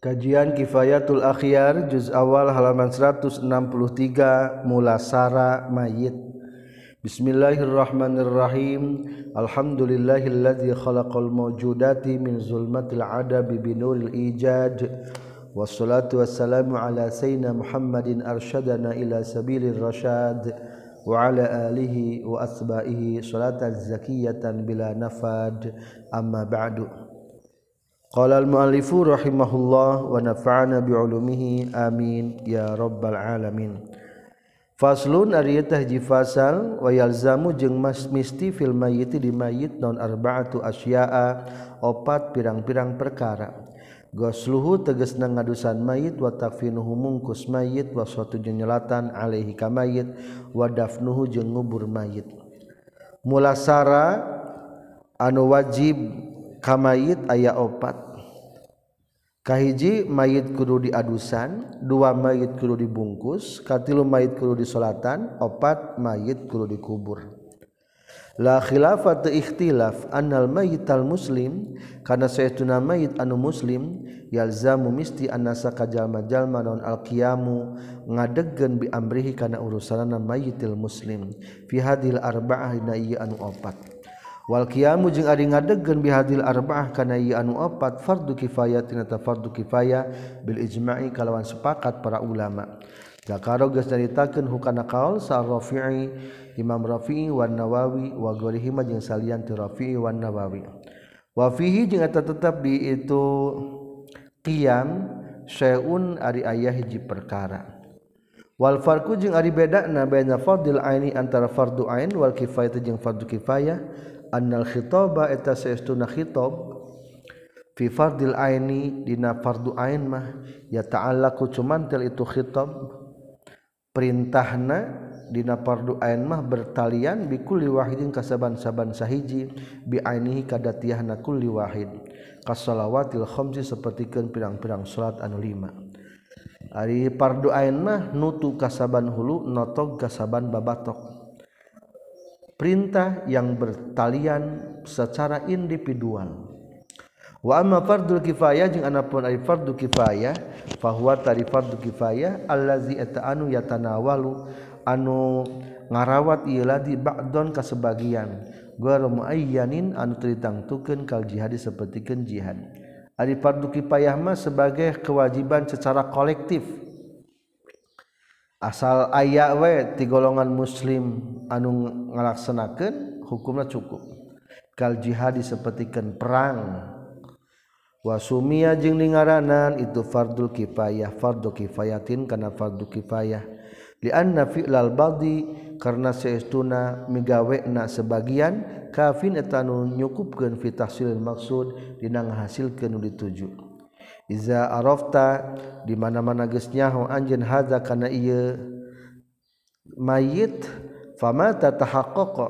Kajian Kifayatul Akhyar juz awal halaman 163 Mulasara Mayit Bismillahirrahmanirrahim Alhamdulillahilladzi khalaqal mawjudati min zulmatil adabi binuril ijad Wassalatu wassalamu ala sayyidina Muhammadin arsyadana ila sabilir rasyad wa ala alihi wa asba'ihi salatan zakiyatan bila nafad amma ba'du Qala al-mu'allifu rahimahullah wa nafa'ana bi'ulumihi amin ya rabbal alamin. Faslun ari teh fasal wa yalzamu jeung misti fil mayyiti di mayyit non arba'atu asya'a opat pirang-pirang perkara. Gosluhu tegasna ngadusan mayit wa takfinuhu mungkus mayit wa suatu jeung nyelatan alaihi ka mayit wa dafnuhu jeung ngubur mayit. Mulasara anu wajib kamayit aya opat. Kahiji mayit kudu diadusan dua mayit kudu dibungkus katilu mayit kudu disolatan opat mayit kudu dikubur. La khilafat ikhtilaf annal mayit al muslim karena saytuna mayit anu muslim yalzamu misti annasa kajalma jalma non al qiyamu ngadegkeun bi amrihi kana urusanana mayitil muslim. Fi hadil arba'ah dina anu opat. Walqiamu jeung ari ngadegkeun bihadil arba'ah kana ieu anu opat fardu kifayah tina fardu kifayah bil ijma'i kalawan sepakat para ulama. Zakaro geus nyaritakeun hukana kaul sa Rafi'i Imam Rafi'i wan Nawawi wa ghairihi ma jeung salian ti Rafi'i wan Nawawi. Wa fihi jeung eta tetep di itu qiyam syai'un ari aya hiji perkara. Wal farqu jeung ari bedana baina fardil aini antara fardu ain wal kifayah jeung fardu kifayah annal khitaba eta saestuna khitab fi fardil aini dina fardu ain mah ya ta'allaqu cumantil itu khitab perintahna dina fardu ain mah bertalian bi kulli wahidin kasaban-saban sahiji bi ainihi kadatiahna kulli wahid kasalawatil khamsi sapertikeun pirang-pirang salat anu lima. Ari fardu ain mah nutu kasaban hulu notog kasaban babatok. perintah yang bertalian secara individual. Wa amma fardul kifayah jeung anapun ari fardu kifayah fahuwa tari fardu kifayah allazi eta anu yatanawalu anu ngarawat ieu ladi ba'don ka sebagian. Ghairu muayyanin anu tritangtukeun kal jihad sapertikeun jihad. Ari fardu kifayah mah sebagai kewajiban secara kolektif. asal aya we ti golongan muslim anu ngalaksanakeun hukumnya cukup. Kal jihad sepertikan perang. Wasumia jeung ningaranan itu fardul kifayah. Fardu kifayatin kana fardu kifayah. Li anna fi'lal badi karena seestuna migawena sebagian kafin etanu nyukupkeun fi tahsilil maksud dina ngahasilkeun nu dituju. iza arafta di mana-mana geus nyaho anjeun hadza kana ieu? Mayit famata tahaqqaqa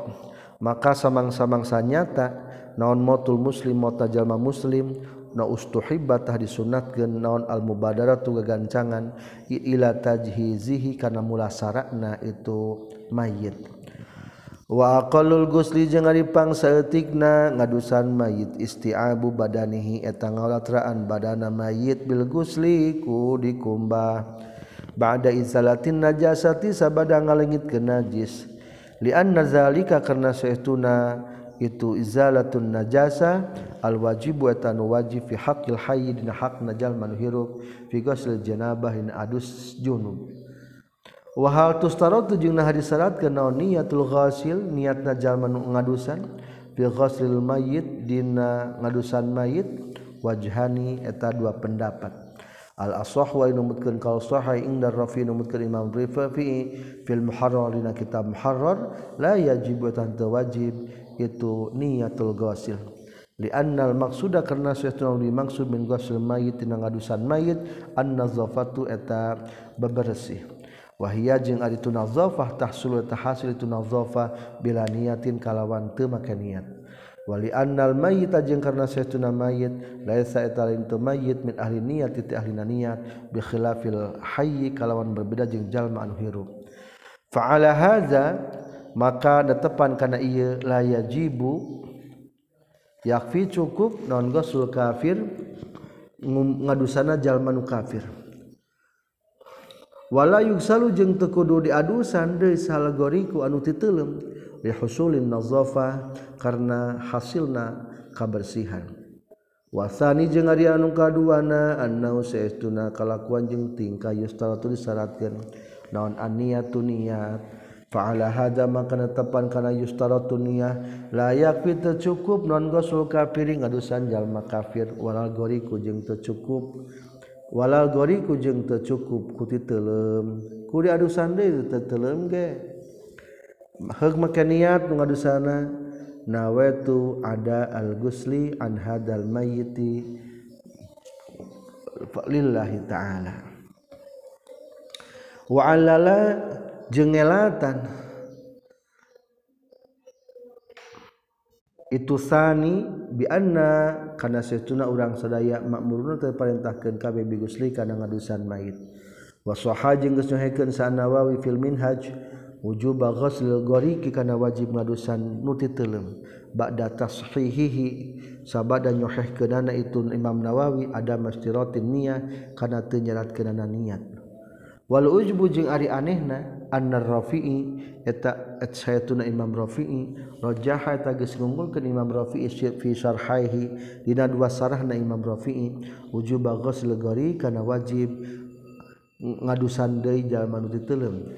maka samang-samang sanyata naon motul muslim mota jalma muslim na ustuhibbatah disunatkeun naon al mubadaratu gagancangan ila tajhizihi kana mulasarana itu mayit. Wakolul Gusli jeung ngaripang saeutikna ngadusan mayit istiabu badanihi eta ngalatraan badana mayit bil gusli ku dikumbah. Ba'da izalatin najasati sabada ngalengit ke najis. Lianna zalika karena saeutuna itu izalatun najasa al wajibu wajib fi haqqil hayy dina hak najal manuhirup fi ghusl janabah in adus junub. Wahal tustaratu jeung nah disyaratkeun naon? Niatul ghasil niatna jalma nu ngadusan. Fi ghaslil mayyit dina ngadusan mayit. Wajhani eta dua pendapat. Al asah wa numutkeun kal sahih inda rafi numutkeun imam rifafi fil muharrar dina kitab muharrar. La yajib wa wajib itu niatul ghasil. Lianna al maqsuda karna sesuatu dimaksud min ghasil mayit dina ngadusan mayit. An nazafatu eta bebersih wahia jeung ari tunazafah tahsul tahasil tunazafah bila niatin kalawan teu make niat. Wali annal mayyita jeung karna saytuna mayyit laisa etalin tu mayyit min ahli niat ti ahli niat bi khilafil hayy kalawan berbeda jeung jalma anu hirup. Fa ala hadza maka datepan kana ieu la yajibu yakfi cukup non gosul kafir ngadusana jalma nu kafir. wala yuksalu jeung teu kudu diadusan deui salgoriku anu titelem li husulin nazafa karena hasilna kabersihan. Wasani jeung ari anu kaduana annau saestuna kalakuan jeung tingkah yustara tuluy naon aniyatu niat? Fa'ala hadza maka tepan kana yustara tuniyah layak fi cukup non gosul kafirin ngadusan jalma kafir. Walal goriku jeung teu cukup walal goriku jeung tercukup kuti telem. Kuri adu sandai telem ge hek make niat nu ngadu nawaitu ada al gusli an hadal mayyiti. Lillahi ta'ala. Wa alala jengelatan itu sani bianna karena setuna orang sadaya makmurun terperintahkan kami bigusli karena ngadusan mayit. Wasoha jeung geus nyohekeun sanawawi fil minhaj wujub ghuslil ghariki kana wajib ngadusan nuti teuleum ba'da tashihihi sabada nyohehkeunana itu Imam Nawawi ada mastiratin niat kana teu nyeratkeunana niat wal ujbu jeung ari anehna annar Rafi'i eta et sayatuna Imam Rafi'i rajaha eta geus ngunggulkeun Imam Rafi'i fi syarhaihi dina dua sarahna Imam Rafi'i wujub ghusl gari kana wajib ngadusan deui jalma nu titelem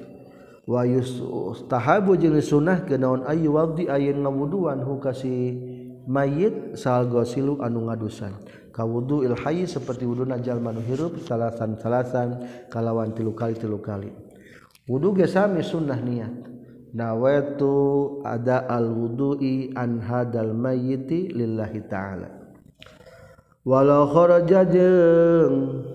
wa yustahabu jeung sunnah kenaon ayu wadi ayeun ngawuduan hukasi mayit sal gosilu anu ngadusan. Kawudu ilhayi seperti wudhu najal manu hirup salasan salasan kalawan tilu kali tilu kali. Wudhu ge sami sunnah niat. Nawaitu ada al wudu'i an hadal mayyiti lillahi ta'ala. Walau kharaja jeung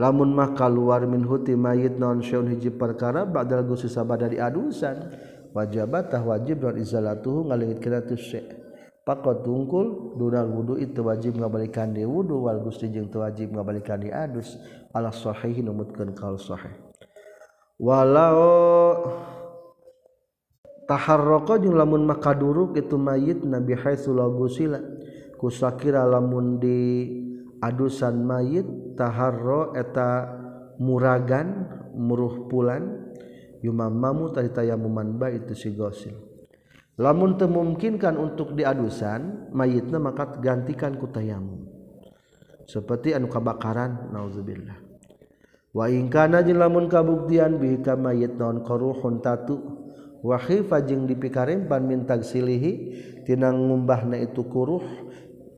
lamun mah kaluar min huti mayit non syaun hiji perkara ba'dal gusi sabada di adusan. Wajabatah wajib non izalatuhu ngalingit kira tu syek pakot tungkul dunal wudu itu wajib ngabalikan di wudu wal gusti jeung wajib ngabalikan di adus. Ala sahihi numutkeun kaul sahih walau taharroko jeung lamun maka duruk itu mayit nabi haitsu la kusakira lamun di adusan mayit taharro eta muragan muruh pulan yumamamu tadi tayamuman ba itu si gosil. Lamun temungkinkan untuk diadusan mayitna maka gantikan ku tayamum seperti anu kabakaran nauzubillah. waingkana jin lamun kabuktian bihika mayit non koruhun tatu wahifa jeung dipikarempan mintag silihi tinang ngumbahna itu kuruh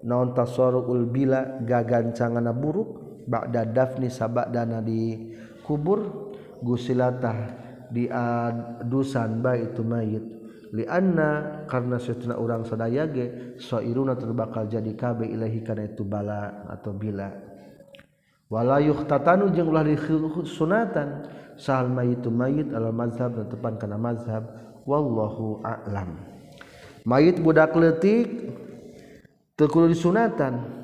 naon tasorul bila gagancangana buruk ba'da dafni sabadana di kubur gusilatah diadusan baik itu mayit. Lianna karena setuna orang sadaya ge soiruna terbakal jadi kabe ilahi karena itu bala atau bila. wala yukhtatanu jeung ulah disunatan sahal mayitu mayit ala mazhab dan tepan kana mazhab. Wallahu a'lam. Mayit budak letik teu disunatan.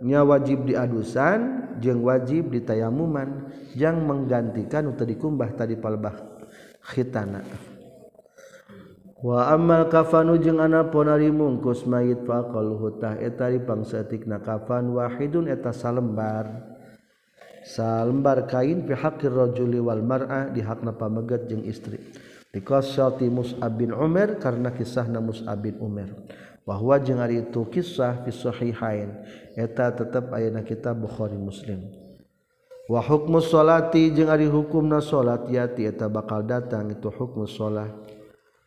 Nya wajib diadusan jeung wajib ditayamuman. Jang menggantikan utawa dikumbah tadi palbah khitana. wa amal kafanu jeung anapun mungkus mayit faqal hutah. Etari pangsetik na kafan wahidun eta salembar. Salembar kain fi haqqir rajuli wal mar'a di hakna pamegat jeung istri. Dikasati Mus'ab bin Umar karena kisahna Mus'ab bin Umar bahwa jeung ari itu kisah fi sahihain. Eta tetep aya na kitab Bukhari Muslim. Wa hukmus salati jeung ari hukumna salat yati eta bakal datang itu hukmus salat.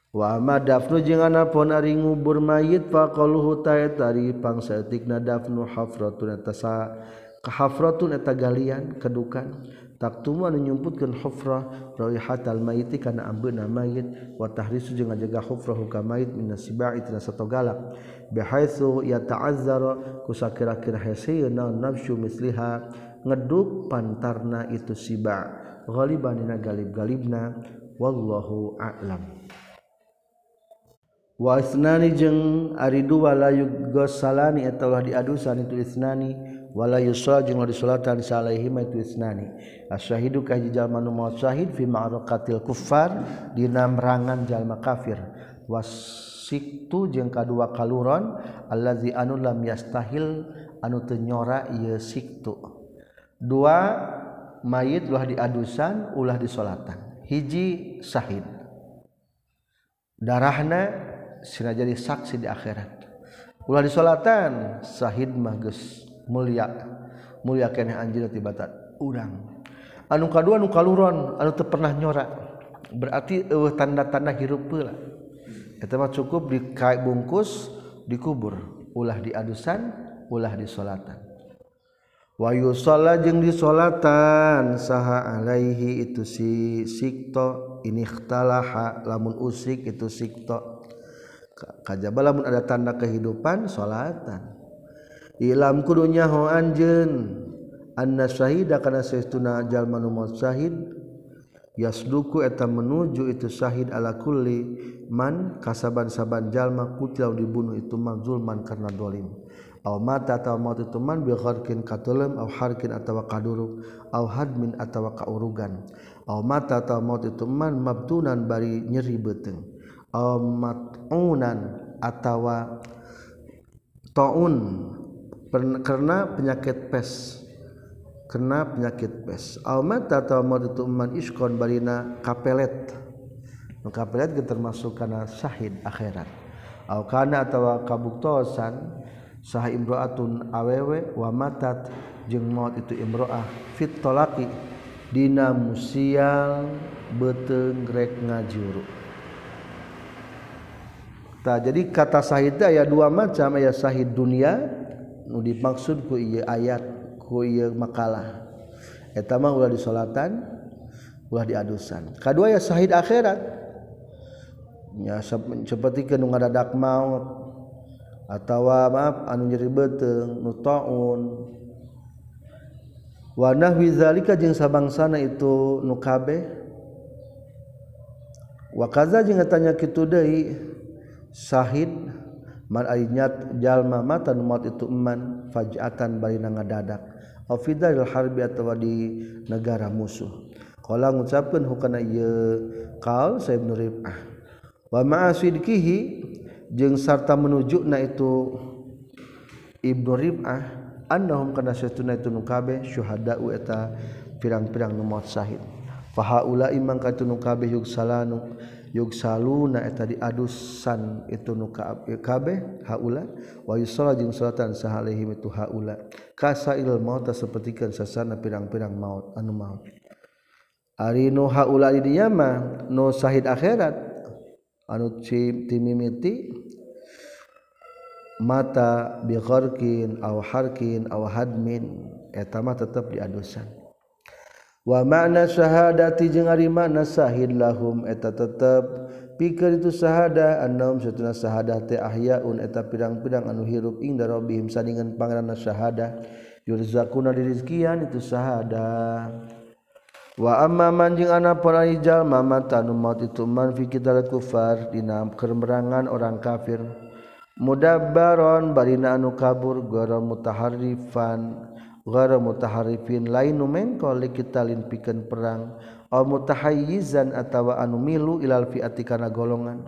Wama dafnu jeung anapun ari ngubur mayit faqaluhu ta'tari pangsaeutikna dafnu hafratun etasa kahafratun eta galian kedukan taktumu anu nyumputkeun hufrah raihatal mayit kana ambeuna mayit. Wa tahrisu jeung ngajaga hufrahu ka mayit min sibai tina sato galak. Bihaitsu yata'azzara kusakira-kira haseuna nafsu misliha ngeduk pantarna itu siba. Ghaliban dina galib-galibna wallahu a'lam. wasnani jeung ari dua layu gosalani eta ulah diadusan itu isnani wala yusra jeung disolatan salaihi ma itu isnani. Asyahidu ka hiji jalma nu maut syahid fi ma'rakatil kuffar dina merangan jalma kafir. Wasiktu jeung kadua kaluron allazi anu lam yastahil anu teu nyora ieu siktu. Dua mayit ulah diadusan ulah disolatan hiji syahid darahna sila jadi saksi di akhirat. Ulah disolatan Shahid Magus mulia. Mulia kene anjir tibatan urang. Anu kedua anu kaluron anu pernah nyorak berarti uh, tanda-tanda hirup pula. Itu mah cukup di bungkus dikubur. Ulah diadusan ulah disolatan Wahyu salat jeung disolatan saha alaihi itu si sikto. Ini ikhtalaha lamun usik itu sikto. kajaba lamun ada tanda kehidupan salatan. Ilam kudunya ho anjeun. Anna syahida kana saestuna jalma nu syahid. Yasduku eta menuju itu syahid ala kulli man kasaban-saban jalma kutil dibunuh itu man zulman karena dolim. Aw mata atau maut itu man bi gharqin katulem aw harkin atawa kaduruk aw hadmin atawa kaurugan. Aw mata atau maut itu man mabtunan bari nyeri beteng matunan atawa taun. Karena penyakit pes. Kena penyakit pes. Almat atau matu man iskon barina kapelet. Nu kapelet ge termasuk kana syahid akhirat. Au kana atawa kabuktosan sah imroatun awewe wa matat jeung maut itu imroah fit talaqi dina musial beteng rek ngajuruk Ta, jadi kata sahid aya dua macam ya sahid dunia nu dimaksud ku ieu ayat ku ieu makalah. Eta mah ulah disolatan ulah di adusan. Kadua ya sahid akhirat. Ya seperti ke nu ngadadak maut atawa maaf anu nyeri beteng nu taun wa nahwi zalika jeung sabangsana itu nu kabeh wa kaza jeung tanya kitu deui sahid man ayat jalma mata maut itu eman fajatan bari ngadadak. Dadak Ofidil harbi atawa di negara musuh. Qala ngucapkeun hukana ye kal sa ibnu ah wa ma'asidkihi jeung sarta menujuna itu Ibnu Rib'ah annahum kana satuna itu nu kabeh syuhada'u eta pirang-pirang nu maut syahid fa haula imang katunu kabeh yuksalanu yugsaluna eta diadusan itu nu kabeh haula. Wa yusalla jeung salatan sahalaihim itu haula. Kasail maut sapertikeun sasana pirang-pirang maut anu maut. Ari nu haula di dinya mah nu sahid akhirat anu timimiti mata biqarkin aw harkin aw hadmin eta mah tetep diadusan. wa makna syahadati jeung ari makna sahid lahum eta tetep. Pikeun itu sahada annahum satuna syahadah teh ahyaun eta pirang-pirang anu hirup ing darobihim sandingan pangeranna syahada. Yurzakuna dirizkian itu sahada wa amma man jeung ana para jalma matanu maut itu man fi kital kufar dina kemerangan orang kafir. Mudabbaron barina anu kabur gara mutaharrifan. Gara mutaharrifin lain nu mengko kita lin pikeun perang. Aw mutahayyizan atawa anu milu ilal fi'ati kana golongan.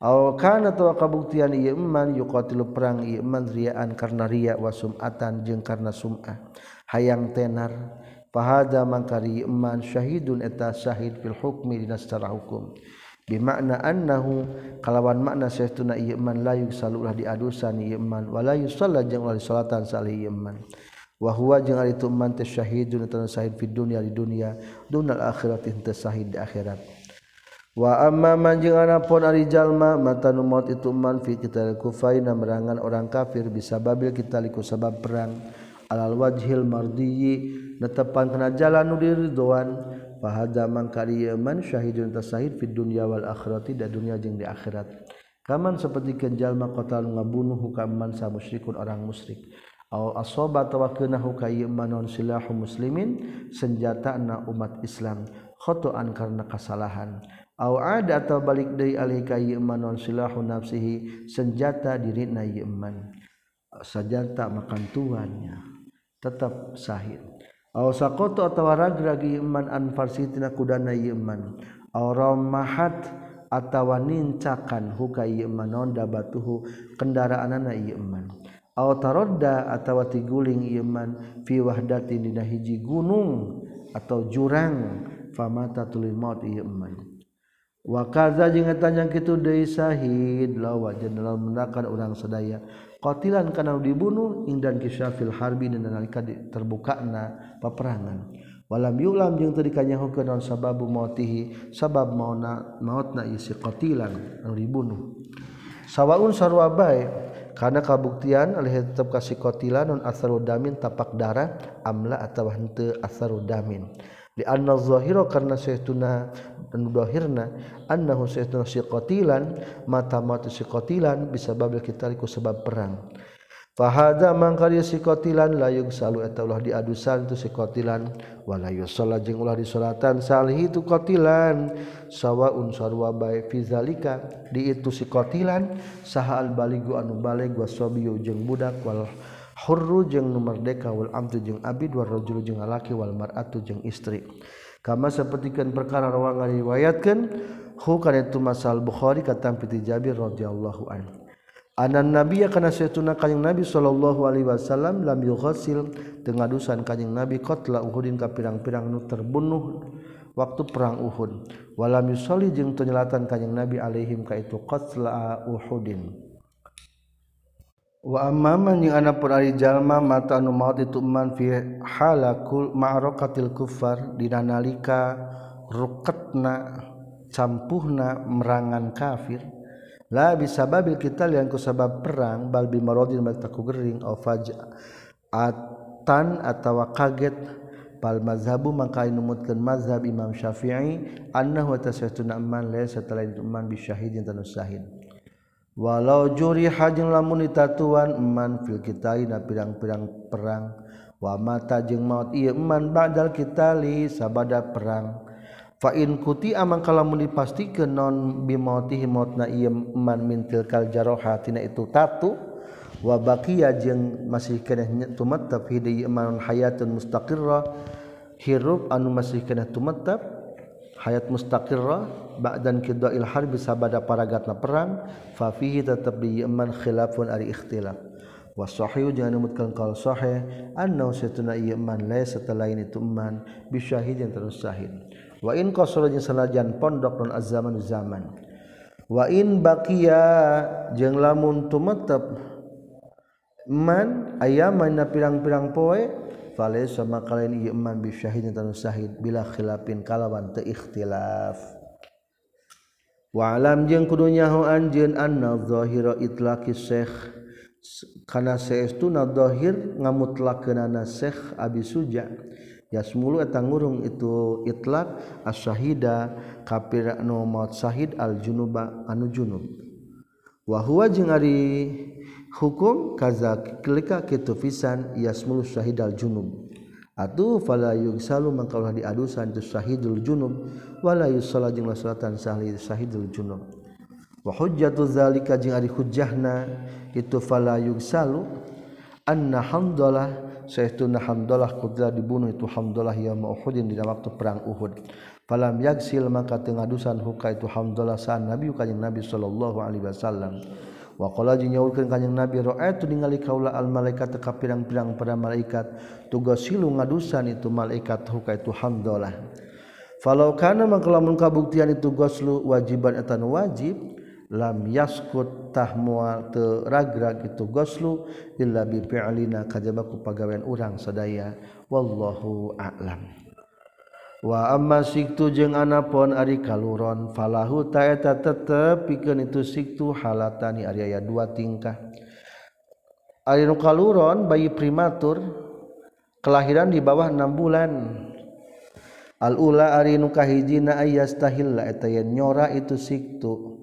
Aw kana tawa kabuktian ieu iman yuqatilu perang ieu iman riyaan karena riya wa sum'atan jeung karena sum'ah. Hayang tenar fahada mangkari iman syahidun eta syahid fil hukmi dina secara hukum. Bimakna annahu kalawan makna saestuna ieu iman la yusallulah diadusan ieu iman wala yusalla jeung wali salatan salih ieu iman wa huwa jeung ari tu iman teh syahidun eta syahid fid dunya di dunya dunal akhirat teh syahid di akhirat. Wa amma man jeung anapun ari jalma mata nu maut itu iman fi kita kufaina merangan orang kafir bisa babil kita liku sabab perang. Alal wajhil mardiyi netepan kena jalan nu diridhoan. Fahadza man kariyaman syahidun tasahid fid dunya wal akhirati da dunia jeung di akhirat. Kaman seperti jalma qatal ngabunuh hukaman sa musyrikun orang musyrik aw kayyiman silahu muslimin senjata na umat Islam khotoan karena kesalahan. Aw ada atau balik dari alih kayyiman silahu nafsihi senjata diri na iman senjata makan tuannya tetap sahid sakoto atau ragragi iman anfarsitina kudana yeman mahat atawa nincakan huka yeman nonda batuhu kendaraan anak yeman taroda atawa tiguling iman fi wahdatin dina hiji gunung atau jurang famata tuluy maut iman wa kaza jeung eta nya kitu deui sahid lawa jenderal mendakan urang sadaya. Qatilan kana dibunuh indan kisyafil harbi dina nalika terbukana paperangan. Walam yulam jeung teu dikanyahokeun naon sababu mautihi sabab mauna mautna isi qatilan anu dibunuh. Sawaun sarwa bae karena kabuktian alih tetap kasih kotila non asarudamin tapak darah amla atau hente asarudamin di anna zahiro karena saytuna dan dohirna annahu saytuna si kotilan mata mata si kotilan bisa babil kita liku sebab perang. Fahada mangkari sikotilan layung salu eta ulah diadusan tu sikotilan wala yusalla jeung ulah disolatan salih itu kotilan. Sawaun sarwa bae fi zalika di itu sikotilan saha al baligu anu baleg wasabiyu jeung budak wal hurru jeung nu merdeka wal amtu jeung abid wal rajul jeung lalaki wal mar'atu jeung istri. Kama sapertikeun perkara rawang ngariwayatkeun hu kana itu masal bukhari katam piti jabir radhiyallahu anhu. anan nabi kana setuna kanjing nabi sallallahu alaihi wasallam lam yughasil teu ngadusan kanjing nabi qatla uhudin ka pirang-pirang nu terbunuh waktu perang Uhud. Walam yusolli jeung teu nyelatan kanjing nabi alaihim ka itu qatla uhudin. Wa amma man jeung ana pun ari jalma mata anu maot itu man fi halakul ma'rakatil kufar dina nalika ruketna campuhna merangan kafir. la bisa babil kita yang kusabab perang bal bimarodin bertaku gering au fajatan atawa kaget bal mazhabu maka numutkeun mazhab Imam Syafi'i annahu tasatuna man le setelah man bi syahidin tanu syahid walau juri hajeng lamun ditatuan man fil kita na pirang-pirang perang. Wa mata jeung maut iya, ieu man ba'dal kita li sabada perang in kuti amang pasti ke non bimatihi mautna iya man mintil kal jaroha tina itu tatu wa baqiya jeung masih keneh tumatap hidi iya man hayatun mustaqirra hirup anu masih keneh tumattaf hayat mustaqirra ba'dan kidail harbi sabada paragatna perang fa fihi tetep di iya man khilafun ari ikhtilaf. Wa sahihu jangan mutkal kal sahih annahu satuna iman laisa setelah ini tuman bisyahid yang terus sahih wa in qasara sanajan pondok non zaman zaman. Wa in baqiya jeung lamun tumetep man ayaman pirang-pirang poe falaysa makalain ieu man bi syahidin tanu syahid bila khilafin kalawan teu ikhtilaf. Wa alam jeung kudu nyaho anjeun anna zahira itlaqi syekh kana saestuna zahir ngamutlakeunana syekh abi suja Yasmulu eta ngurung itu itlak as-syahida kafir anu maut syahid al-junuba anu junub. Wa huwa jeung hukum kaza kelika kitu fisan yasmulu syahid al-junub. Atu fala yusalu mangka ulah diadusan tu syahidul junub wala yusalla jeung salatan sahli syahidul junub. Wa hujjatu zalika jeung ari hujjahna itu fala yusalu anna hamdalah Sayyiduna Hamdalah kudra dibunuh itu Hamdalah yang mauhudin di waktu perang Uhud. Falam yaksil maka tengadusan huka itu Hamdalah saat Nabi kanjing Nabi sallallahu alaihi wasallam. Wa qala jeung kanjing Nabi ra'aitu ningali kaula al malaikat ka pirang-pirang para malaikat tugas silu ngadusan itu malaikat huka itu Hamdalah. Falau kana maka kabuktian itu goslu wajiban etan wajib lam yaskut tah mual teu ragrag itu goslu illa bi fi'lina kajaba ku pagawean urang sadaya. Wallahu a'lam. Wa amma siktu jeung anapon ari kaluron falahu ta'ata tetep pikeun itu siktu halatani ari aya dua tingkah. Ari nu kaluron bayi primatur kelahiran di bawah 6 bulan. Al ula ari nu kahijina ayastahilla eta nyora itu siktu.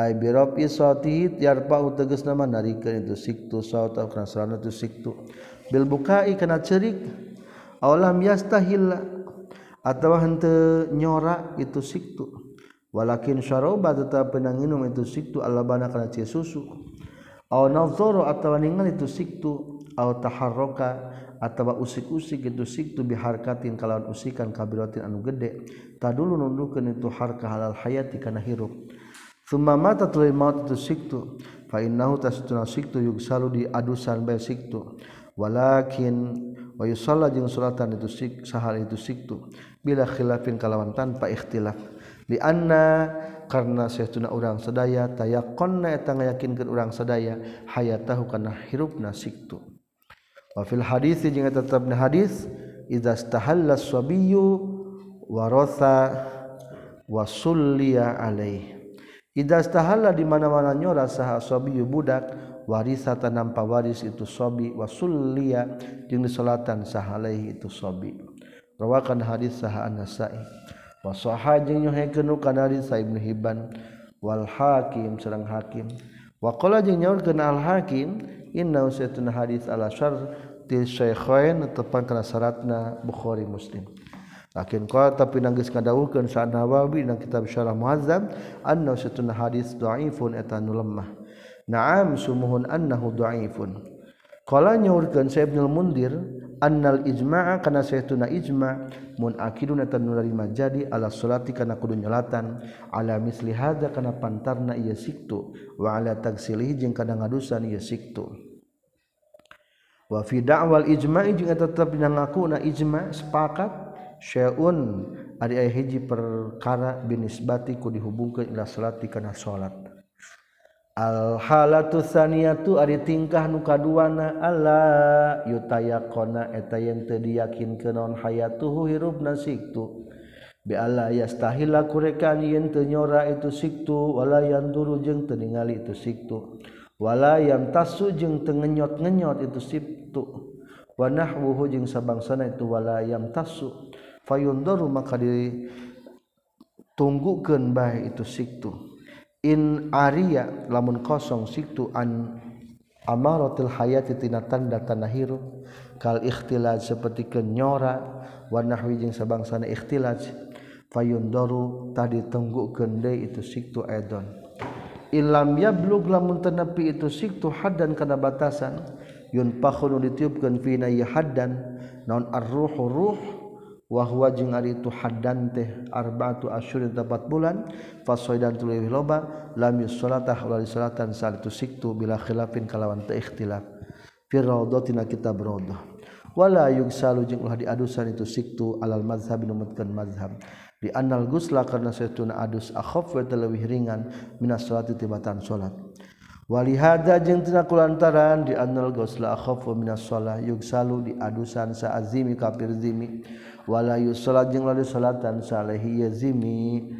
ay birofi sautihi yarfa'u tegas nama narikeun itu siktu sauta kana salana itu siktu. Bil bukai kana cerik awalam yastahilla atawa henteu nyora itu siktu. Walakin syaroba tetap penanginum itu siktu alabana kana cie susu. Aw nazoro atawa ningali itu siktu aw taharroka atawa usik-usik itu siktu biharkatin kalawan usikan kabiratin anu gede. Tadulu nundukeun itu harka halal hayati kana hirup. Suma mata tuluy maut itu siktu fa innahu tasduna siktu yugsalu diadusan bae siktu. Walakin wa yusalla jeung salatan itu sik sahal itu siktu. Bila khilafin kalawan tanpa ikhtilaf. Li anna karena saestuna urang sadaya tayaqonna eta ngayakinkeun urang sadaya hayatahu kana hirupna siktu. Wa fil hadis jeung eta tetepna hadis idza stahalla sabiyyu waratha wa sulliya alaihi. Idastahala di mana-mana nyora saha sobiyu budak warisa tanam waris itu sobi wasullia jeung disolatan sahalaihi itu sobi. Rawakan hadis saha An-Nasa'i. Wa saha jeung nyohekeun kana hadis sa Ibnu Hibban wal Hakim sareng Hakim. Wa qala jeung nyaurkeun Al Hakim inna usatun hadis ala syar til syaikhain tepang kana syaratna Bukhari Muslim. lakin kau tapi nangis kadauhkan saat Nawawi dan kitab syarah muazzam anna satuna hadis dhaifun etanu lemah. Na'am sumuhun annahu dhaifun qala nyaurkeun sa Ibnu Mundir annal ijma'a kana saytuna ijma' munakidun etanu larima jadi ala salati kana kudu nyolatan. Ala misli hadza kana pantarna ieu siktu. Wa ala tagsilih jeung kana ngadusan ieu siktu. Wa fi da'wal ijma'i jeung tetep ngakuna ijma' sepakat Syun ari aya hiji perkara binisbati ku dihubungkeun ila salati kana salat. Al halatu saniyatu ari tingkah nu kaduana alla yutayaqona eta yang teu diyakinkeun naon hayatuhu hirupna siktu. Bi alla yastahila kurekan yen teu nyora itu siktu wala yanduru jeung teu ningali itu siktu. Wala yang tasu jeung teu ngenyot-ngenyot itu siktu. Wa nahwuhu jeung sabangsana itu wala yang tasu fayundaru maka ditunggukeun bae itu siktu. In aria lamun kosong siktu an amaratil hayati tina tanda tanda hirup. Kal ikhtilaj seperti kenyora wa nahwi jeung sabangsana ikhtilaj. Fayundaru tadi tunggukeun deui itu siktu edon ilam yablug lamun tenepi itu siktu haddan kana batasan yun pakhunu ditiupkeun fina ya haddan. Naon ar-ruhu ruh wahwa jeung ari itu haddan teh arba'atu asyhurin dapat bulan fasoidan tuluy loba lam yusolata ulah disolatan salitu siktu bila khilafin kalawan teu ikhtilaf. Fi tina kitab rawdah wala yugsalu jeung ulah diadusan itu siktu alal mazhab numutkeun mazhab di anal gusla karena setuna adus akhaf wa lebih ringan minas salati tibatan salat. walihada jeung tina kulantaran di annal ghusla akhafu minas shalah yugsalu di adusan sa azimi kafir zimi wala yusalla jeung lalu salatan salehi yazimi.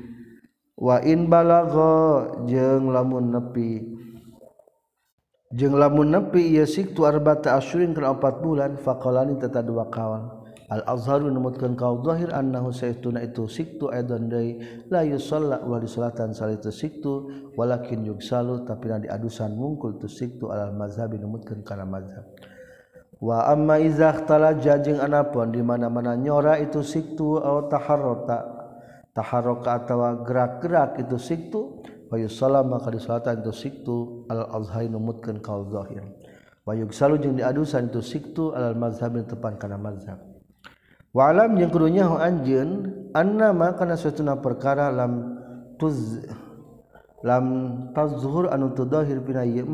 Wa in balagha jeung lamun nepi. Jeung lamun nepi ieu tu arba'ata asyurin kana 4 bulan faqalani tata dua kawan. Al-azharu numutkan kau zahir annahu saytuna itu siktu aidan dai la yusalla wa disalatan salitu siktu walakin yugsalu tapi na diadusan mungkul tu siktu alal mazhabi numutkan kana mazhab. Wa amma iza ikhtala jajing anapun di mana-mana nyora itu siktu atau taharrota taharroka atau gerak-gerak itu siktu Wayu salam maka disalatan itu siktu al-azhari numutkan kau zahir. Wayuk salu jeung diadusan itu siktu alal mazhab tepan kana mazhab. Wa alam jeung kudunya ho anjeun annama kana satuna perkara lam tuz lam tazhur anu tudahir pina ieu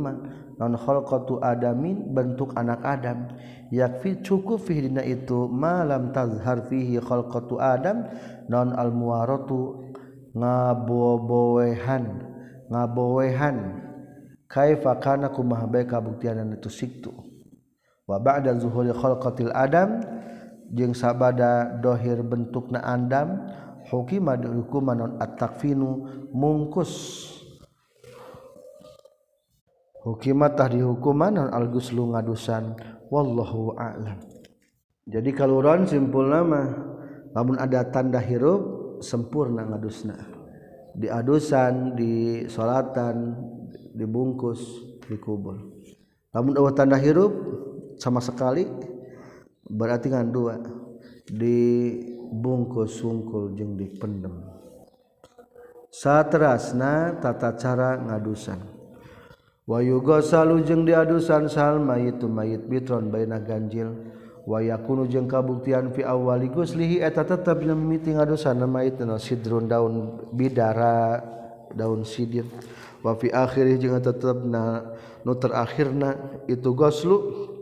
non khalqatu adamin bentuk anak Adam. Yakfi cukup fihi dina itu malam tazhar fihi khalqatu Adam. Non al muwaratu ngabobowehan ngabowehan. Kaifa kana kumaha bae kabuktian itu siktu wa ba'da zuhuri khalqatil Adam jeung sabada dohir bentukna Adam hukima hukuman non at-takfinu mungkus. Hukimatah di hukuman algus lu ngadusan wallahu a'lam. Jadi kalau ron simpul nama namun ada tanda hirup sempurna ngadusna. Di adusan di salatan dibungkus dikubur namun ada tanda hirup sama sekali berarti kan dua dibungkus sungkul jeung dipendem. Saterasna tata cara ngadusan. Wayugo salu jeung diadusan sal mayit tu mayit bitron baina ganjil. Waya kunu jeung kabuktian fi awali guslihi eta tetep mimiti ngadusan mayit na sidrun daun bidara daun sidir. Wa fi akhirih jeung tetep na nu terakhirna itu goslu.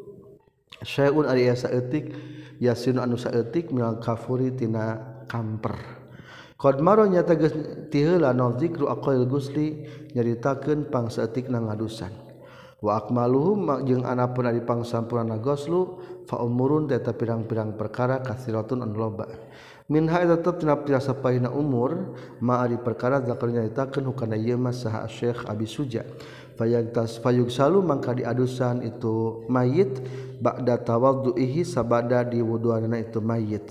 Syun Ariyasaetik yasin anusaetik minal kafuri tina kamper. Qad maro nyata geus tiheula no zikru aqal gusli nyaritakeun pangsaeutik na ngadusan. Wa akmaluhum jeung anapun ari pangsampurna goslu fa umurun eta pirang-pirang perkara kasiratun anu loba. Min ha eta tetep tina paina umur ma ari perkara zakar nyaritakeun hukana ieu mah saha Syekh Abi Suja. Fayagtas fayug salu mangka diadusan itu mayit ba'da tawadduihi sabada di wuduanna itu mayit.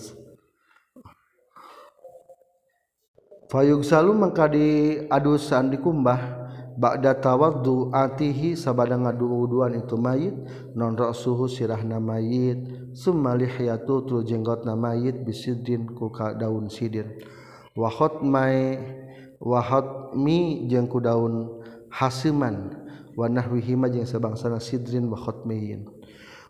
Fayug salu mangka diadusan dikumbah Bada tawaddu atihi sabada ngadu-uduan itu mayit non suhu sirahna mayit summa lihyatu tu jenggotna mayit bisidin ku daun sidin wahot mai wahot mi jeung ku daun hasiman. Wanahwihima jeung sabangsana sidrin wa khatmiyin.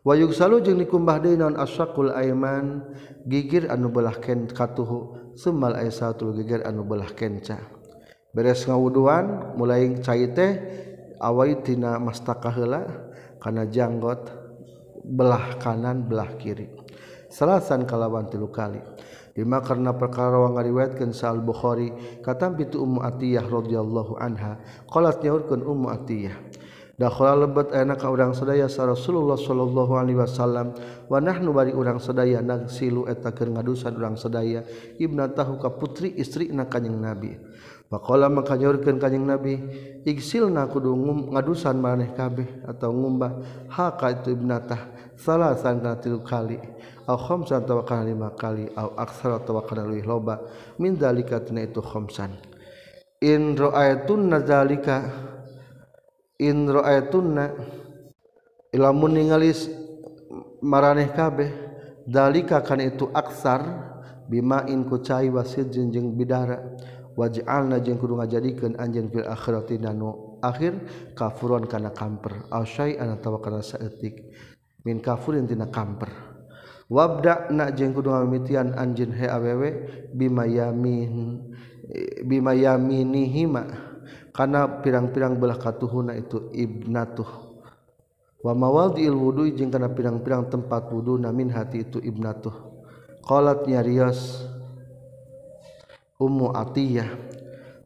Wa yugsalu jeung dikumbah deui naon asyaqul aiman gigir anu belah katuhu semal aisatul gigir anu belah kenca beres ngawuduan mulai cai teh awai tina mastaka heula kana janggot belah kanan belah kiri. Selasan kalawan tilu kali. lima karena perkara wa ngariwayatkeun Sa'al Bukhari katam bitu Ummu Atiyah radhiyallahu anha qalat nyaurkeun Ummu Atiyah dakhala lebat ayeuna ka urang sadaya sa Rasulullah sallallahu alaihi wasallam wa nahnu bari urang sadaya nagsilu eta keur ngadusan urang sadaya ibnatahu ka putri istri na kanjing Nabi Pakola maka nyorkeun kanjing Nabi igsilna kudu ngum ngadusan maneh kabeh atau ngumbah haka itu ibnatah salasan kana tilu kali aw khamsan tawakkal lima kali aw aksara atawa kana loba. Min zalika tina itu khamsan. In ra'aytun zalika in ra'aitunna ilamun ningali maraneh kabeh dalika kan itu aksar bima in ku cai wasidjin jeung bidara. Waj'alna jeung kudu ngajadikeun anjeun fil akhirati nanu akhir kafuron kana kamper. Aw syai'an atawa kana saeutik. Min kafurin tina kamper. Wabda na jeung kudu ngamimitian anjeun he awewe bima yamin bima yaminihima. Kana pirang-pirang belah katuhuna itu ibnatuh. Wa mawadhi'il wudu jeung kana pirang-pirang tempat wudu min hati itu ibnatuh. Qalat nyarios Ummu Atiyah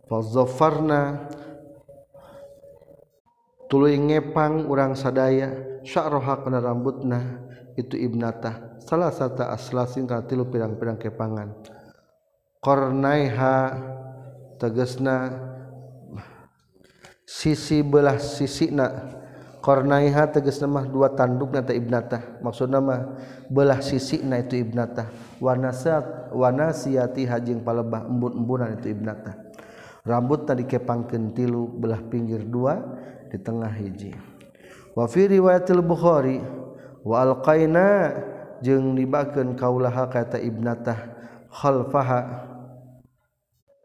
fazofarna tuluy ngepang urang sadaya sya'roha kana rambutna itu ibnatah salah satu aslasin kana tilu pirang-pirang kepangan. Qarnaiha tegesna sisi belah sisina. Qarnaiha tegesna mah dua tandukna ta ibnatah. Maksudna mah belah sisina itu ibnatah. Wanasat wanasiati hajing palebah embun-embunan itu ibnata rambut tadi kepangkeun tilu belah pinggir dua di tengah hiji. Wa fi riwayatil bukhari waalqaina jeung nibakeun kaulaha kata ibnatah khalfaha.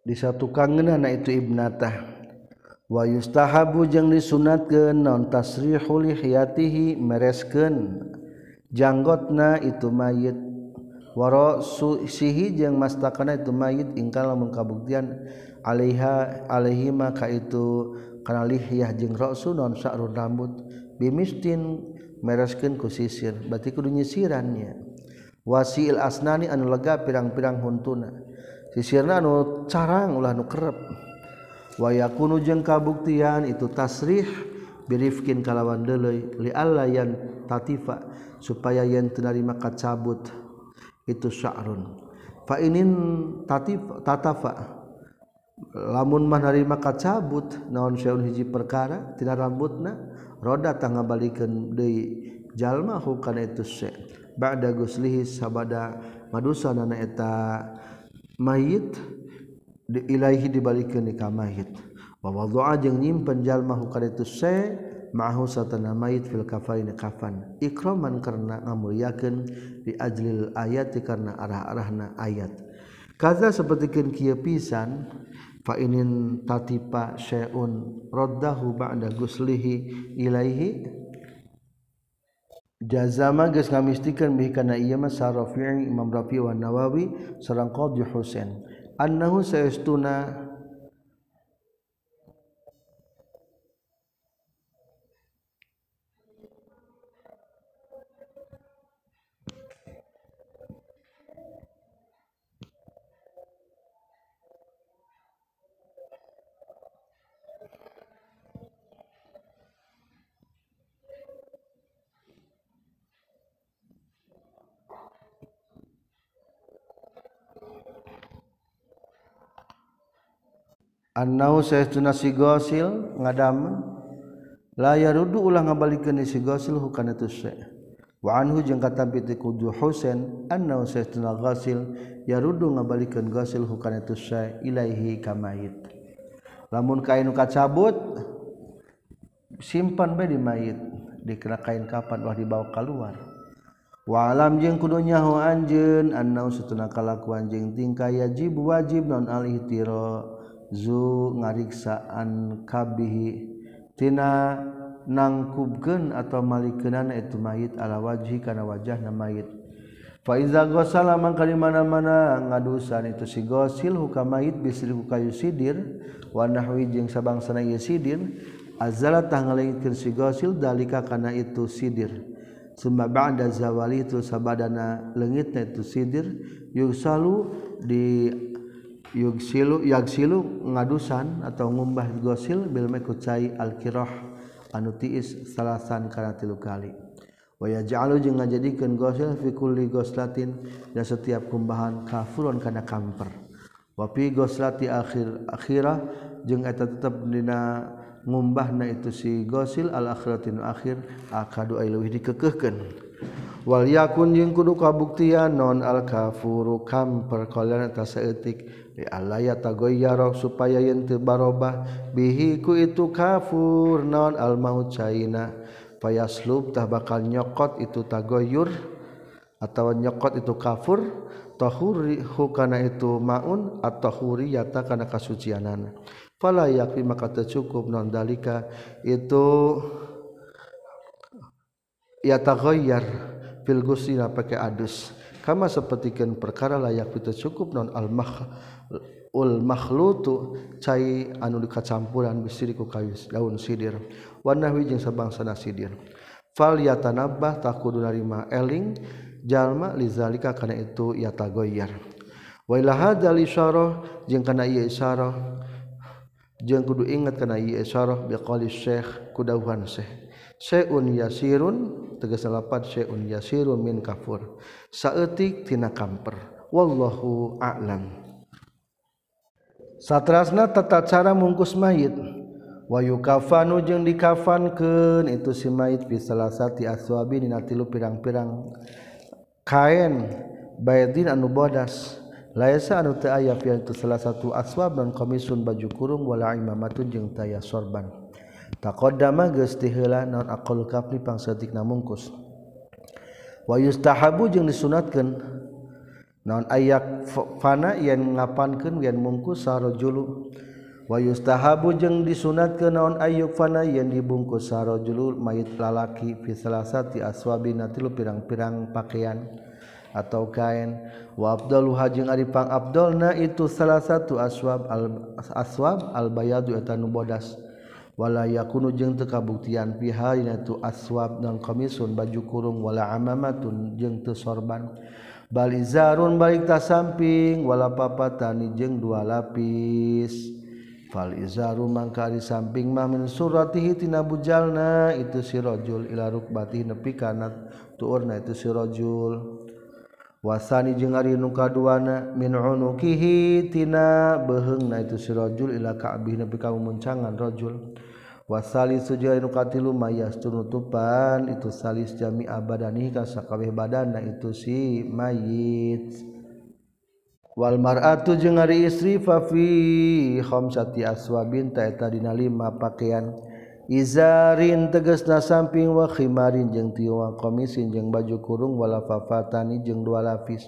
Di satu kangenana itu ibnatah. Wa yustahabu jeung disunatkeun naon tasrihu lihiyatihi mereskeun. Janggotna itu mayit. Waro sihi jeung mastakana itu mayit ingkang lamun kabuktian alaiha alaihi maka itu. Kana lihiyah jeung ra'su naon sa'run rambut. Bimistin mereskeun ku sisir. Berarti kudu nyisirannya. Wasil asnani anu lega pirang-pirang huntuna. Sisirna anu carang ulah anu kerep. Wa yakunu jeung kabuktian itu tasrih birifkin kalawan deuleuy li alla yan tatifa supaya yen teu narima kacabut itu sya'run fa inin tatafa. Lamun mah kacabut naon syaun hiji perkara tina rambutna roda tangga balikan deui jalma hukana itu se. Ba'da guslihi sabada madusanana eta mayit di ilaihi dibalikeun ka mayit. Wa wadha'a jeung nyimpen jalma hukana itu se ma'ahu satana mayit fil kafain kafan. Ikraman karena ngamulyakeun di ajlil ayat karena arah-arahna ayat. Kaza sapertikeun kieu pisan fainin tatipa syai'un. Raddahu ba'da guslihi ilaihi. Jazama geus ngamistikeun bihi kana ieu mah Imam Rafi' wa Nawawi sareng Qadhi Husain. Annahu sayastuna Annau saytuna si gosil ngadam layar rudu ulah ngabalikeun si gosil hukana tu syekh. Wa anhu jeung katampi ti kudu Husain annau saytuna gosil ya rudu ngabalikeun gosil hukana tu syekh ilaihi kamait. Lamun kain kacabut simpan bae di mayit dikira kain kapan wah dibawa keluar. Wa alam jeung kudu nyaho anjeun annau satuna kalakuan jeung tingkah yajib wajib non al ihtira zu ngariksaan kabihhitina nangkubken atau malikenan itu mayit ala wajhi karena wajah na mayit faiza gosala mangka di mana-mana ngadusan itu si gosil huka mayit bisri huka yusidir wa nahwi jeung sabangsana ieu sidir azala tah si gosil dalika kana itu sidir. Summa ba'da zawali itu sabadana leungitna itu sidir yusalu di yugsilu yagsilu ngadusan atau ngumbah gosil bil mekucai al-kirah anu tiis salasan kana tilu kali. Wa yaj'alu jeung ngajadikeun gosil fi kulli goslatin dan setiap kumbahan kafurun kana kamper. Wa fi goslati akhir akhirah jeung eta tetep dina ngumbahna itu si gosil al akhiratin akhir akadu ay leuwih dikekehkeun. Walyaun jeung kudu kabuktian non al-kafuru kamper kolan ta seetik di alaya tagoyarok supaya yen tebarobah bihiku itu kafur non al-maut caina. Payaslub tah bakal nyokot itu tagoyur atau nyokot itu kafur tahuri hukana itu maun atau huri yata kana kasucianana fala yakfi maka tercukup non dalika. Itu yataghayyar fil gusina pakai adus. Kama sepertikan perkara layak itu cukup non al mah ul makhlutu cai anu dikacampuran bisiriku kayu daun sidir. Warna jeung sabangsana sidir. Fal yatanabbah takudu narima eling jalma lizalika kana itu yatagoyyar wa ila hadzal isyarah jeung kana ieu isyarah jeung kudu ingat kana ieu isyarah biqali syekh kudauhan syekh. Syai'un yasirun tegesalapad syai'un yasiru min kafur. Saeutik tina kamper. Wallahu a'lam. Satrasna tata cara mungkus mayit. Wayu kafanu jeung dikafankeun itu si mayit fi salasati aswabi dina tilu pirang-pirang. Kain baydin anu bodas. Laisa anu teu aya fi itu salah satu aswab dan komisun baju kurung wala imamatun jeung taya sorban. taqaddama geus tiheula naon aqal kafni pangsetikna mungkus wa yustahabu jeung disunatkeun naon ayak fana yen ngapankeun yen mungkus sarojulu. Wa yustahabu jeung disunatkeun naon ayyuk fana yen dibungkus sarojulu mayit lalaki fi salasati aswabina tilu pirang-pirang pakaian atau kain. Wa abdalu hajeng ari pangabdolna itu salah satu aswab al aswab al bayadu eta nu bodas. wala yakunu jeung teu kabuktian piha dina tu aswab dan komisun baju kurung wala amamatun jeung teu sorban. Bal izarun balik ta samping wala papatani jeung dua lapis. Fal izaru mangkari samping mah min suratihi tina bujalna itu si rajul ila rukbati nepi kana tuurna itu si rajul wasani jeung ari nu kaduana min unukihi tina beuheungna itu si rajul ila ka'bih nepi ka muncangan rajul wasali sujukatilu mayas tunutupan itu salis jami badani kasakabeh badan itu si mayit. Wal maratu jeung ari istri fafi khamsati aswabin ta eta dina lima pakaian. Izarin tegasna samping wa khimarin jeung tiwang komisin jeung baju kurung wala fafatani jeung dua lapis.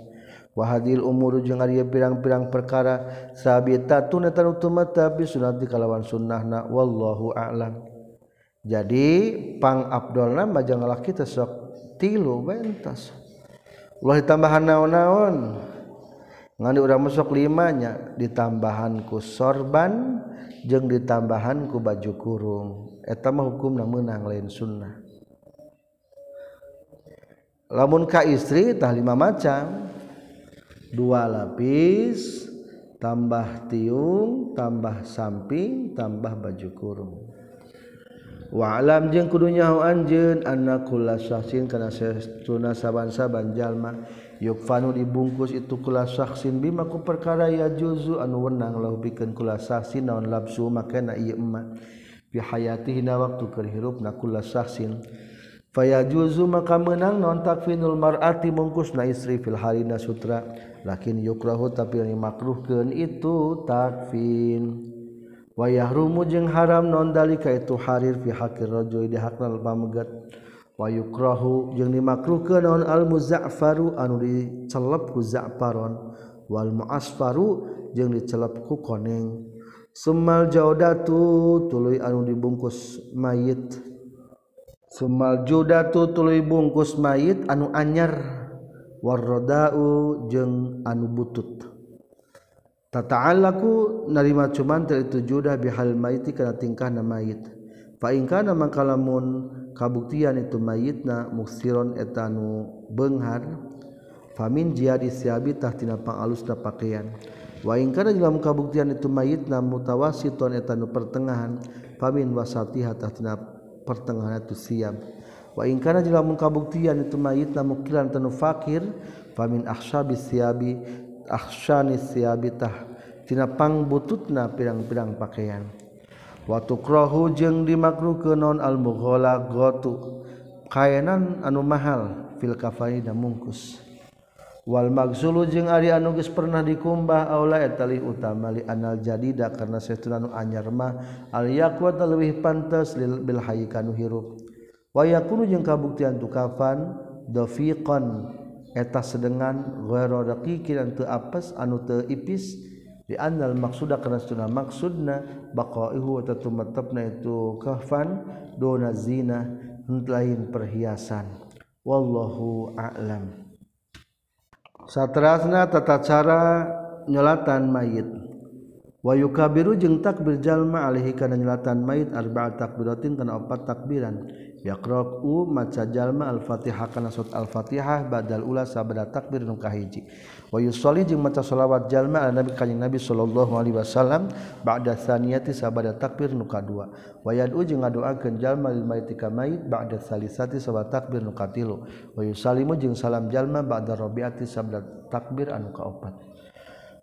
Wahadil umuru jeung ari pirang-pirang perkara sabitatun eta utamata bi sunat dikalawan sunnahna wallahu a'lam. Jadi pang abdolna majang laki teh sok tilu bentas. Ulah ditambahan naon-naon. Ngani urang masuk limanya ditambahan ku sorban jeung ditambahan ku baju kurung. Eta mah hukumna meunang lain sunnah. Lamun ka istri tah lima macam. dua lapis tambah tiung tambah samping tambah baju kurung. Walam jeung kudunya anjeun anakulasin karena tun saaban-saban jalma. Yukfanu dibungkus itu kula saksin bimaku perkara ya juzu anu wenang la bikin kula saksin naon labsu maka na emak bihayati hina waktu kerhirup hirupna kula saksin Faya juzu maka menang non takfinul mar'ati mungkus na istri fil harina sutra. Lakin yukrahu tapi yang makruhkeun itu takfin. Wayah rumu jeung haram non dalika itu harir fi hakir rajul di hakna pamagat wa yukrahu jeung dimakruhkeun non al muzaffaru anu dicelep ku za'faron. Wal muasfaru jeung dicelep ku koneng. Summal jaudatu tuluy anu dibungkus mayit. Sumal judatu tuluy bungkus mayit anu anyar. Warrodau jeung anu butut. Tata'allaku narima cuman teu itu judah bihal mayiti kana tingkahna mayit. Fa in kana mangka kabuktian itu mayitna muksiron etanu benghar. beunghar famin jihadi siabi tahtina pangalus pangalusna pakaian. Wa in kana dalam kabuktian itu mayitna mutawasiton etanu pertengahan. Famin wasatiha tahtina pertengahan itu siap wa in kana jeung kabuktian itu mayit mukilan tanu fakir famin akhshabi siabi akhshani siabi tah tina pangbututna pirang-pirang pakaian. Wa tukrahu jeung dimakruhkeun non al mughallaqatu kayanan anu mahal fil kafani dan mungkus Wal magulu jeung Ari anuges pernah dikumbah aulaetali utama li anal jadida karena setuna anu anyar mah al Alyakuat lebih pantas lil bil hayy kanu hirup. Wayakunu jeung kabuktian tu kafan dafiqan eta sedengan ghairu daqiqin an teu apes anu teu ipis di anal maksuda karena setulan maksudna baqaihu wa tumetepna itu kafan dona zina lain perhiasan. Wallahu a'lam. Satrasna tata cara nyelatan mayit. Wayu kabiru jeung takbir jalma alihi kana nyelatan mayit arba'at takbiratin kana opat takbiran. yaqra'u maca jalma al-fatihah kana surat al-fatihah badal ula sabada takbir nu kahiji. Wa yusolli jeung maca selawat jalma ala nabi kanjing nabi sallallahu alaihi wasallam ba'da tsaniyati sabada takbir nu kadua. Wa yad'u jeung ngadoakeun jalma lil mayit ka mayit ba'da salisati sabada takbir nu katilu. Wa yusallimu jeung salam jalma ba'da rabiati sabada takbir anu kaopat.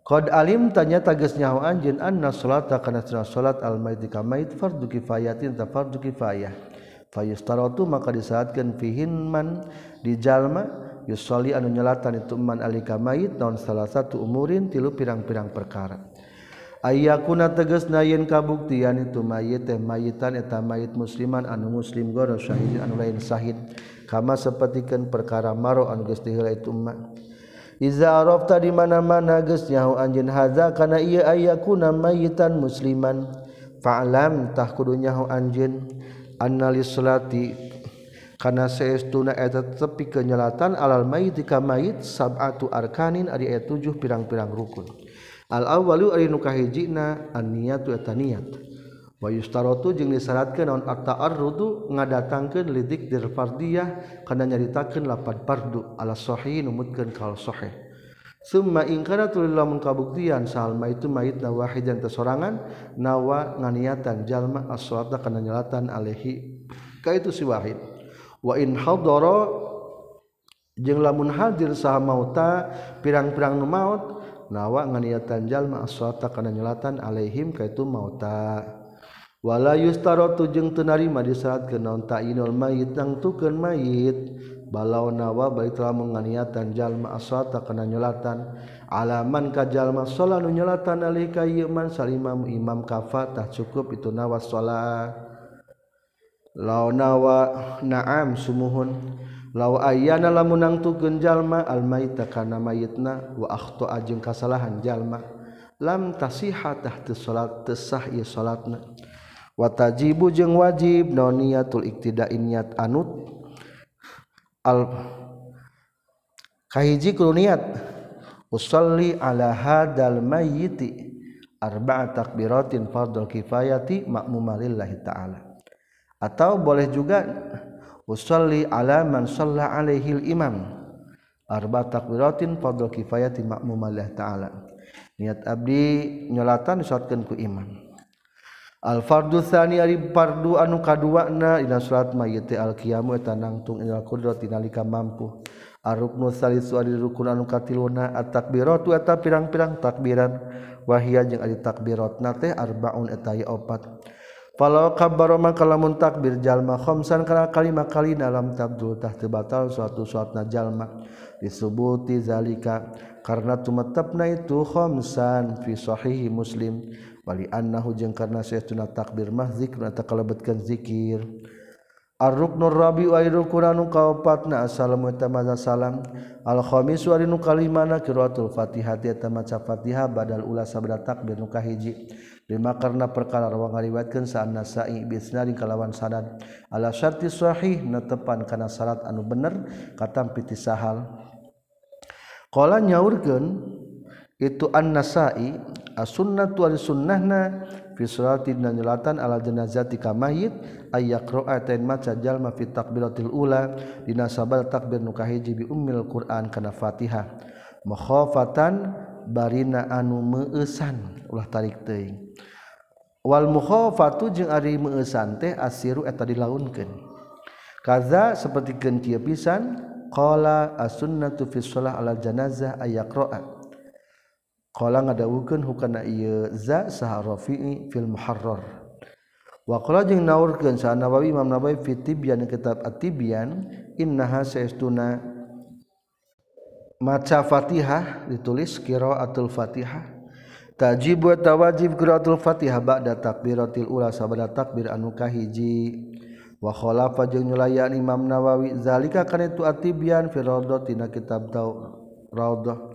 Qad alim tanya tagas nyaho anjeun anna salata kana salat al-mayit ka mayit fardu kifayatin ta fardu kifayah. fayustaratu maka disaatkan fihinman di jalma yusoli anu nyelatan itu man alika mayit naon salah satu umurin tilu pirang-pirang perkara. Ayakuna teges nayin kabuktian itu mayit teh mayitan eta mayit musliman anu muslim goro syahid anu lain syahid kama sapertikeun perkara maro anu geus diheula itu man Iza arafta di mana-mana geus nyaho anjeun haza kana ieu ayakuna mayitan musliman. Fa'lam tah kudu nyaho anjeun. analislati karena seestuna eta tepi kenyalatan alal mayit ka mayit sab'atu arkanin ari ayat 7 pirang-pirang rukun. Al awwalu ari nu kahijina an niyatu eta niat wa yustaratu jeung disyaratkeun naon at-ta'arrudu ngadatangkeun lidik dir fardiyah kana nyaritakeun lapan fardu. Ala sahih numutkeun kal sahih. Summa ingkana tulillah mengkabuktian salma itu mayit nawahid dan tersorangan nawa nganiatan jalma as-salata kana nyalatan alaihi ka itu si wahid. Wa in hadara jeung lamun hadir saha mauta pirang-pirang nu maut nawa nganiatan jalma as-salata kana nyalatan alaihim ka itu mauta. Wala yustaratu jeung teu narima disyaratkeun naon ta'inul mayit nangtukeun mayit. balau nawa balik telah menganiatan jalma aswata kana nyolatan alaman ka jalma sholat nu nyolatan alika yeman salimam imam kafatah cukup itu nawa sholat lau nawa naam sumuhun. Lau ayana lamunang tukeun jalma almaita kana mayitna wa akhta ajeng kasalahan jalma lam tasiha tahta sholat tesah ieu salatna wa tajibu jeung wajib naon niatul iktida'in niat anut. al kahiji kuluniat usalli ala hadal mayyiti arba'a takbiratin fardhu kifayati ma'muma lillahi ta'ala. Atau boleh juga usalli ala man shalla alaihil imam arba takbiratin fardhu kifayati ma'muma lillahi ta'ala. Niat abdi nyolatan disatkeun ku imam. Al-fardusani ari fardu anu kaduana dina salat mayit al-qiyamu eta nangtung ila qudrati nalika mampu. Ar-ruknu salisu ari rukun anu katiluna at-takbiratu eta pirang-pirang takbiran wahia jeung ari takbiratna teh arbaun eta opat. Falau kabbaro maka kalamun takbir jalma khamsan kana kalima kali dalam tabdul tah batal suatu suatna jalma disebuti zalika karena tumetapna itu khamsan fi sahihi muslim wali annahu jeung karena saytuna takbir mah zikna takalebetkeun zikir. Ar-ruknur rabi wa rukun anu kaopatna assalamu tamaza salam al-khamis wa rinu kalimana qiraatul fatihah eta maca fatihah badal ula sabda takbir nu kahiji. Lima karena perkara rawang ngaliwatkeun sa an-nasai bi kalawan sanad ala syarti sahih netepan kana syarat anu bener kata piti sahal. Qala nyaurkeun itu an-nasai as-sunnah tu sunnahna fi salatin dan nyelatan ala jenazati ka mayit ayaqra tain maca jalma fi takbiratil ula dina sabal takbir nu kahiji bi ummil qur'an kana Fatihah. Makhafatan barina anu meueusan ulah tarik teuing. Wal mukhafatu jeung ari meueusan teh asiru eta dilaunkeun. Kaza seperti kieu pisan qala as-sunnatu fi shalah ala janazah ayaqra'a Kala ngadawukeun hukana ieu za saha fil Muharrar. Wa qala jeung naurkeun sa Nawawi Imam Nawawi fi Tibyan kitab At-Tibyan innaha saestuna maca Fatihah ditulis qiraatul Fatihah. Tajib wa tawajib qiraatul Fatihah ba'da takbiratil ula sabada takbir anu kahiji. Wa khalafa jeung nyulayan Imam Nawawi zalika kana itu At-Tibyan fi Rawdah tina kitab Rawdah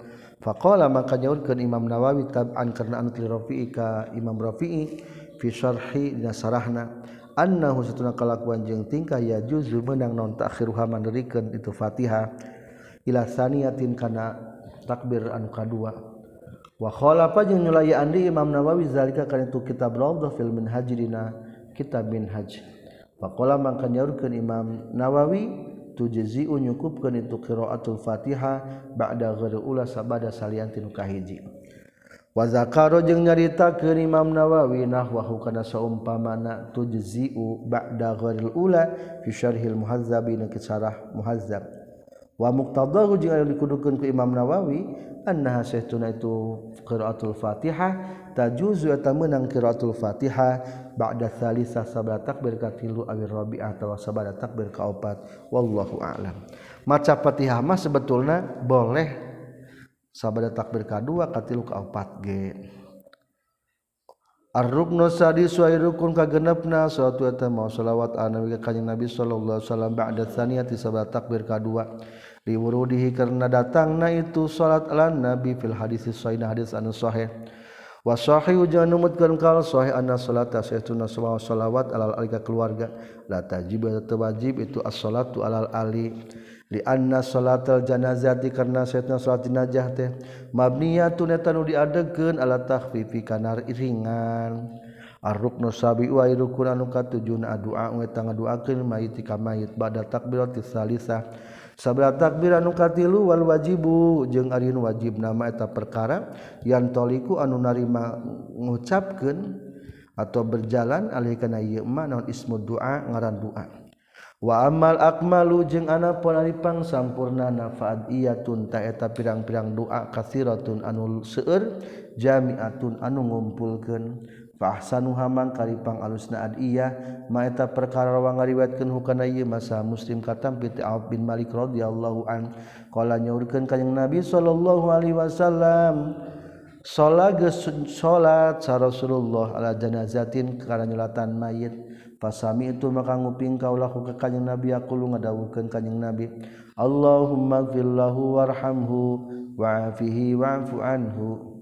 faqala maka nyaurkeun Imam Nawawi tab'an karena an Rafi'i ka Imam Rafi'i fi syarhi dina sarahna annahu satuna kalakuan jeung tingkah ya juzu menang non ta'khiruha manderikeun itu Fatihah ila saniyatin kana takbir anu kadua. Wa khalafa jeung nyulayaan di Imam Nawawi? Zalika kana itu kitab Rawdah fil Minhaj dina kitab Minhaj. Faqala maka nyaurkeun Imam Nawawi tujzi'u nyukupkeun itu qiraatul Fatihah ba'da ghairi ula sabada salian tinu kahiji. Wa zakaro jeung nyaritakeun Imam Nawawi nahwahu kana saumpamana tujzi'u ba'da ghairil ula fi syarhil muhazzab na kisarah muhazzab. Wa muqtadahu jeung anu dikudukeun ku Imam Nawawi annaha sahtuna itu qiraatul Fatihah tajuzu eta meunang qiraatul Fatihah ba'da salisa sabada takbir ka tilu awir rabi'ah atawa sabada takbir ka opat. Wallahu a'lam. Maca Fatihah mah sebetulna boleh. Sabada takbir ka dua ka tilu ka opat ge Ar-ruknu sadis wa rukun kagenepna suatu eta mau selawat anabi ka kanjeng Nabi sallallahu alaihi wasallam ba'da tsaniyati sabab takbir kadua. Diwurudihi karena datangna itu salat ala nabi fil hadis sahih hadis anu sahih. Wa sahih jangan kal sahih anna salata sayyiduna subhanahu salawat alal alika keluarga. La tajib atau wajib itu as-salatu alal ali. li anna salatal janazati karena sayyidna salat jenazah teh. Mabniyatun eta nu diadegeun ala takhfifi kana ringan arruknu sabi wa rukun anu katujun adua eta ngaduakeun mayit ka mayit ba'da takbiratis salisah. Sabra takbir anu katilu wal wajibu jeung ari wajib nama eta perkara yang toliku anu narima ngucapkeun atau berjalan alih kana ieu ma naon ismu doa ngaran doa wa amal akmalu jeung anapun aripang sampurna nafaat iyatun taeta pirang-pirang doa kasiratun anu seueur jamiatun anu ngumpulkeun. Fahsanuha hamang karipang alusna adiyah maeta perkara wa ngariwayatkeun hukana ieu masa muslim katam bi Auf bin Malik radhiyallahu an. Qala nyaurkeun kanjing Nabi sallallahu alaihi wasallam Salat salat sa Rasulullah ala janazatin kana nyolatan mayit. Pasami itu maka nguping kaulah ka kanjing Nabi aku lu ngadawukeun kanjing Nabi. Allahumma ghfirlahu warhamhu wa'afihi wa'fu anhu.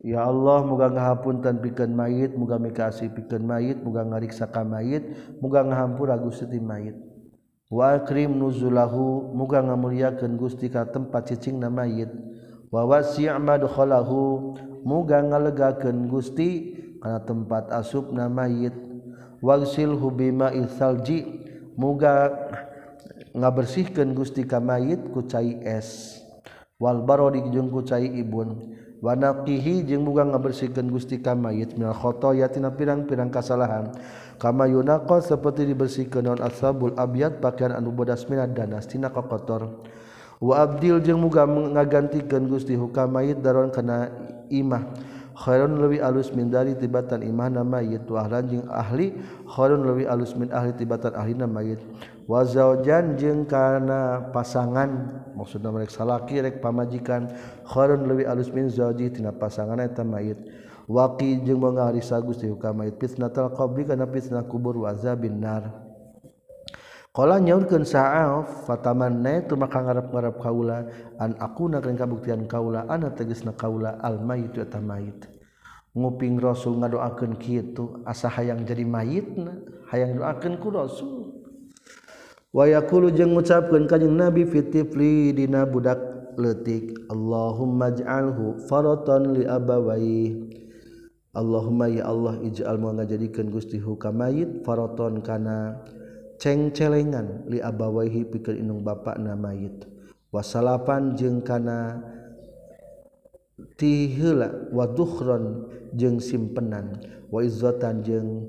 Ya Allah muga ngahapunten pikeun mayit muga mikasi pikeun mayit muga ngariksa ka mayit muga ngahampura Gusti mayit. Wa akrim nuzulahu muga ngamuliakeun Gusti ka tempat cicingna mayit. Wa wasi' madkhalahu muga ngalegakeun Gusti kana tempat asupna mayit wagsilhu hubima salji muga ngabersihkan Gusti kamayit kucai es. Wal barodik jeung kucai ibun. Wanaqihi jeung muga ngabersihkeun Gusti ka mayit minal khotoya tina pirang-pirang kasalahan. Kama yunaqa saperti dibersihkeun naon asabul abyad pakaian anu bodas minad danas tina kotor wa abdil jeung muga ngagantikeun Gusti hukamayit daron kana imah. khairun lebih alus min dari tibatan imahna mayit. Ahlan jeung ahli khairun lebih alus min ahli tibatan ahlina mayit. Wazaujan jeung kana pasangan. Maksudna mereka salaki rek pamajikan. Khairun lebih alus min zauji tina pasangan eta mayit. Waqi jeung mangharisa Gusti ka mayit. Fitnatal qabri kana fitnah kubur wa azabin nar. Kala nyaurkeun sa'af fatamanna tu maka ngarep-ngarep kaula an aku nakeun kabuktian kaula ana tegasna kaula al mayit eta mayit. Nguping Rasul ngadoakeun kitu asa hayang jadi mayitna hayang doakeun ku Rasul. Wa yaqulu jeung ngucapkeun kanjing Nabi fitifli dina budak leutik Allahumma ij'alhu faratan li abawayhi Allahumma ya Allah ij'al mangajadikeun Gusti hukamayit faraton kana cengcelengan li abawaihi pikir inung bapak namayit wasalapan jeung kana tihila wa dukhron jeung simpenan wa izzatan jeung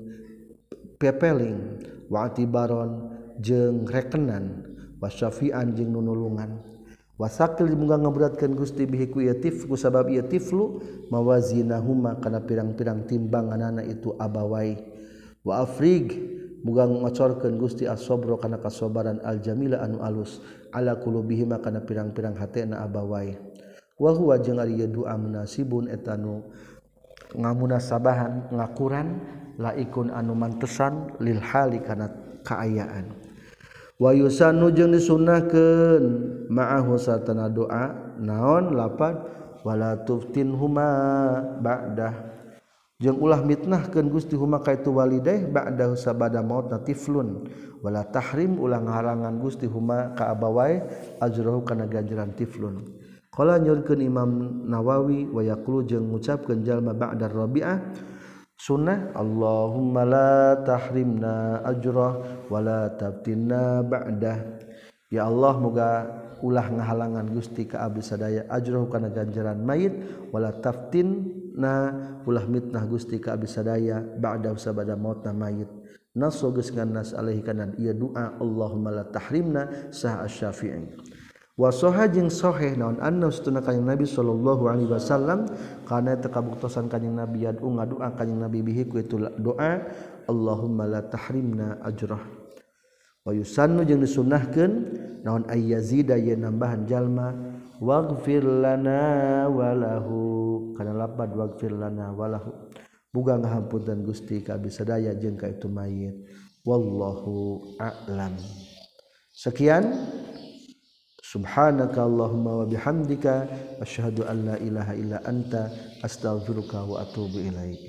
pepeling wa atibaron jeung rekenan wa syafi'an jeung nunulungan. Wasakil munga ngaberatkeun Gusti bihi ku yatif ku sabab yatiflu mawazinahuma kana pirang-pirang timbanganana itu abawai. Wa afrig mugang ngocorkeun Gusti as-sabra kana kasabaran al-jamila anu alus ala qulubihima kana pirang-pirang hatena abawai. Wa huwa jeung ari doa munasibun eta nu ngamunasabahan ngakuran laikun anu mantesan lil hali kana kaayaan. Wa yusannu jeung disunnahkeun ma'ahu sartana doa naon lapan wala tuftin huma ba'dah. jeng ulah mitnah ken Gusti huma kaitu itu walidaih ba'dahu sabada maut natiflun. Wala tahrim ulah ngahalangan Gusti huma ka abawai ajrohu kana ganjaran tiflun. Kala nyurkeun Imam Nawawi wa yaqulu jeung ngucapkeun jalma ba'da rabi'ah sunnah Allahumma la tahrimna ajrah wala tabtinna ba'da ya Allah moga ulah ngahalangan Gusti ka abdi sadaya ajrahu kana ganjaran mayit wala taftin na ulah mitnah Gusti ka abdi sadaya ba'da sabada mautna mayit. Naso geus nganas alaihi kana ieu doa Allahumma la tahrimna sah asy-syafi'i. Wa soha jeung sahih naon anna sunna kanjing nabi sallallahu alaihi wasallam kana teu kabuktosan kanjing nabi yadu ngadoa kanjing nabi bihi ku itu doa Allahumma la tahrimna ajrah. Wa yusannu jeung disunnahkeun naon ayyazida ye nambahan jalma wafir lanawalalahu karena lana wafir lanawalahu buga ngahampunten Gusti kami jeung jengka itu mayit. Wallahu a'lam. Sekian. Subhanaka allahumma wa bihamdika asyhadu an la ilaha illa anta astaghfiruka wa atubu ilaik.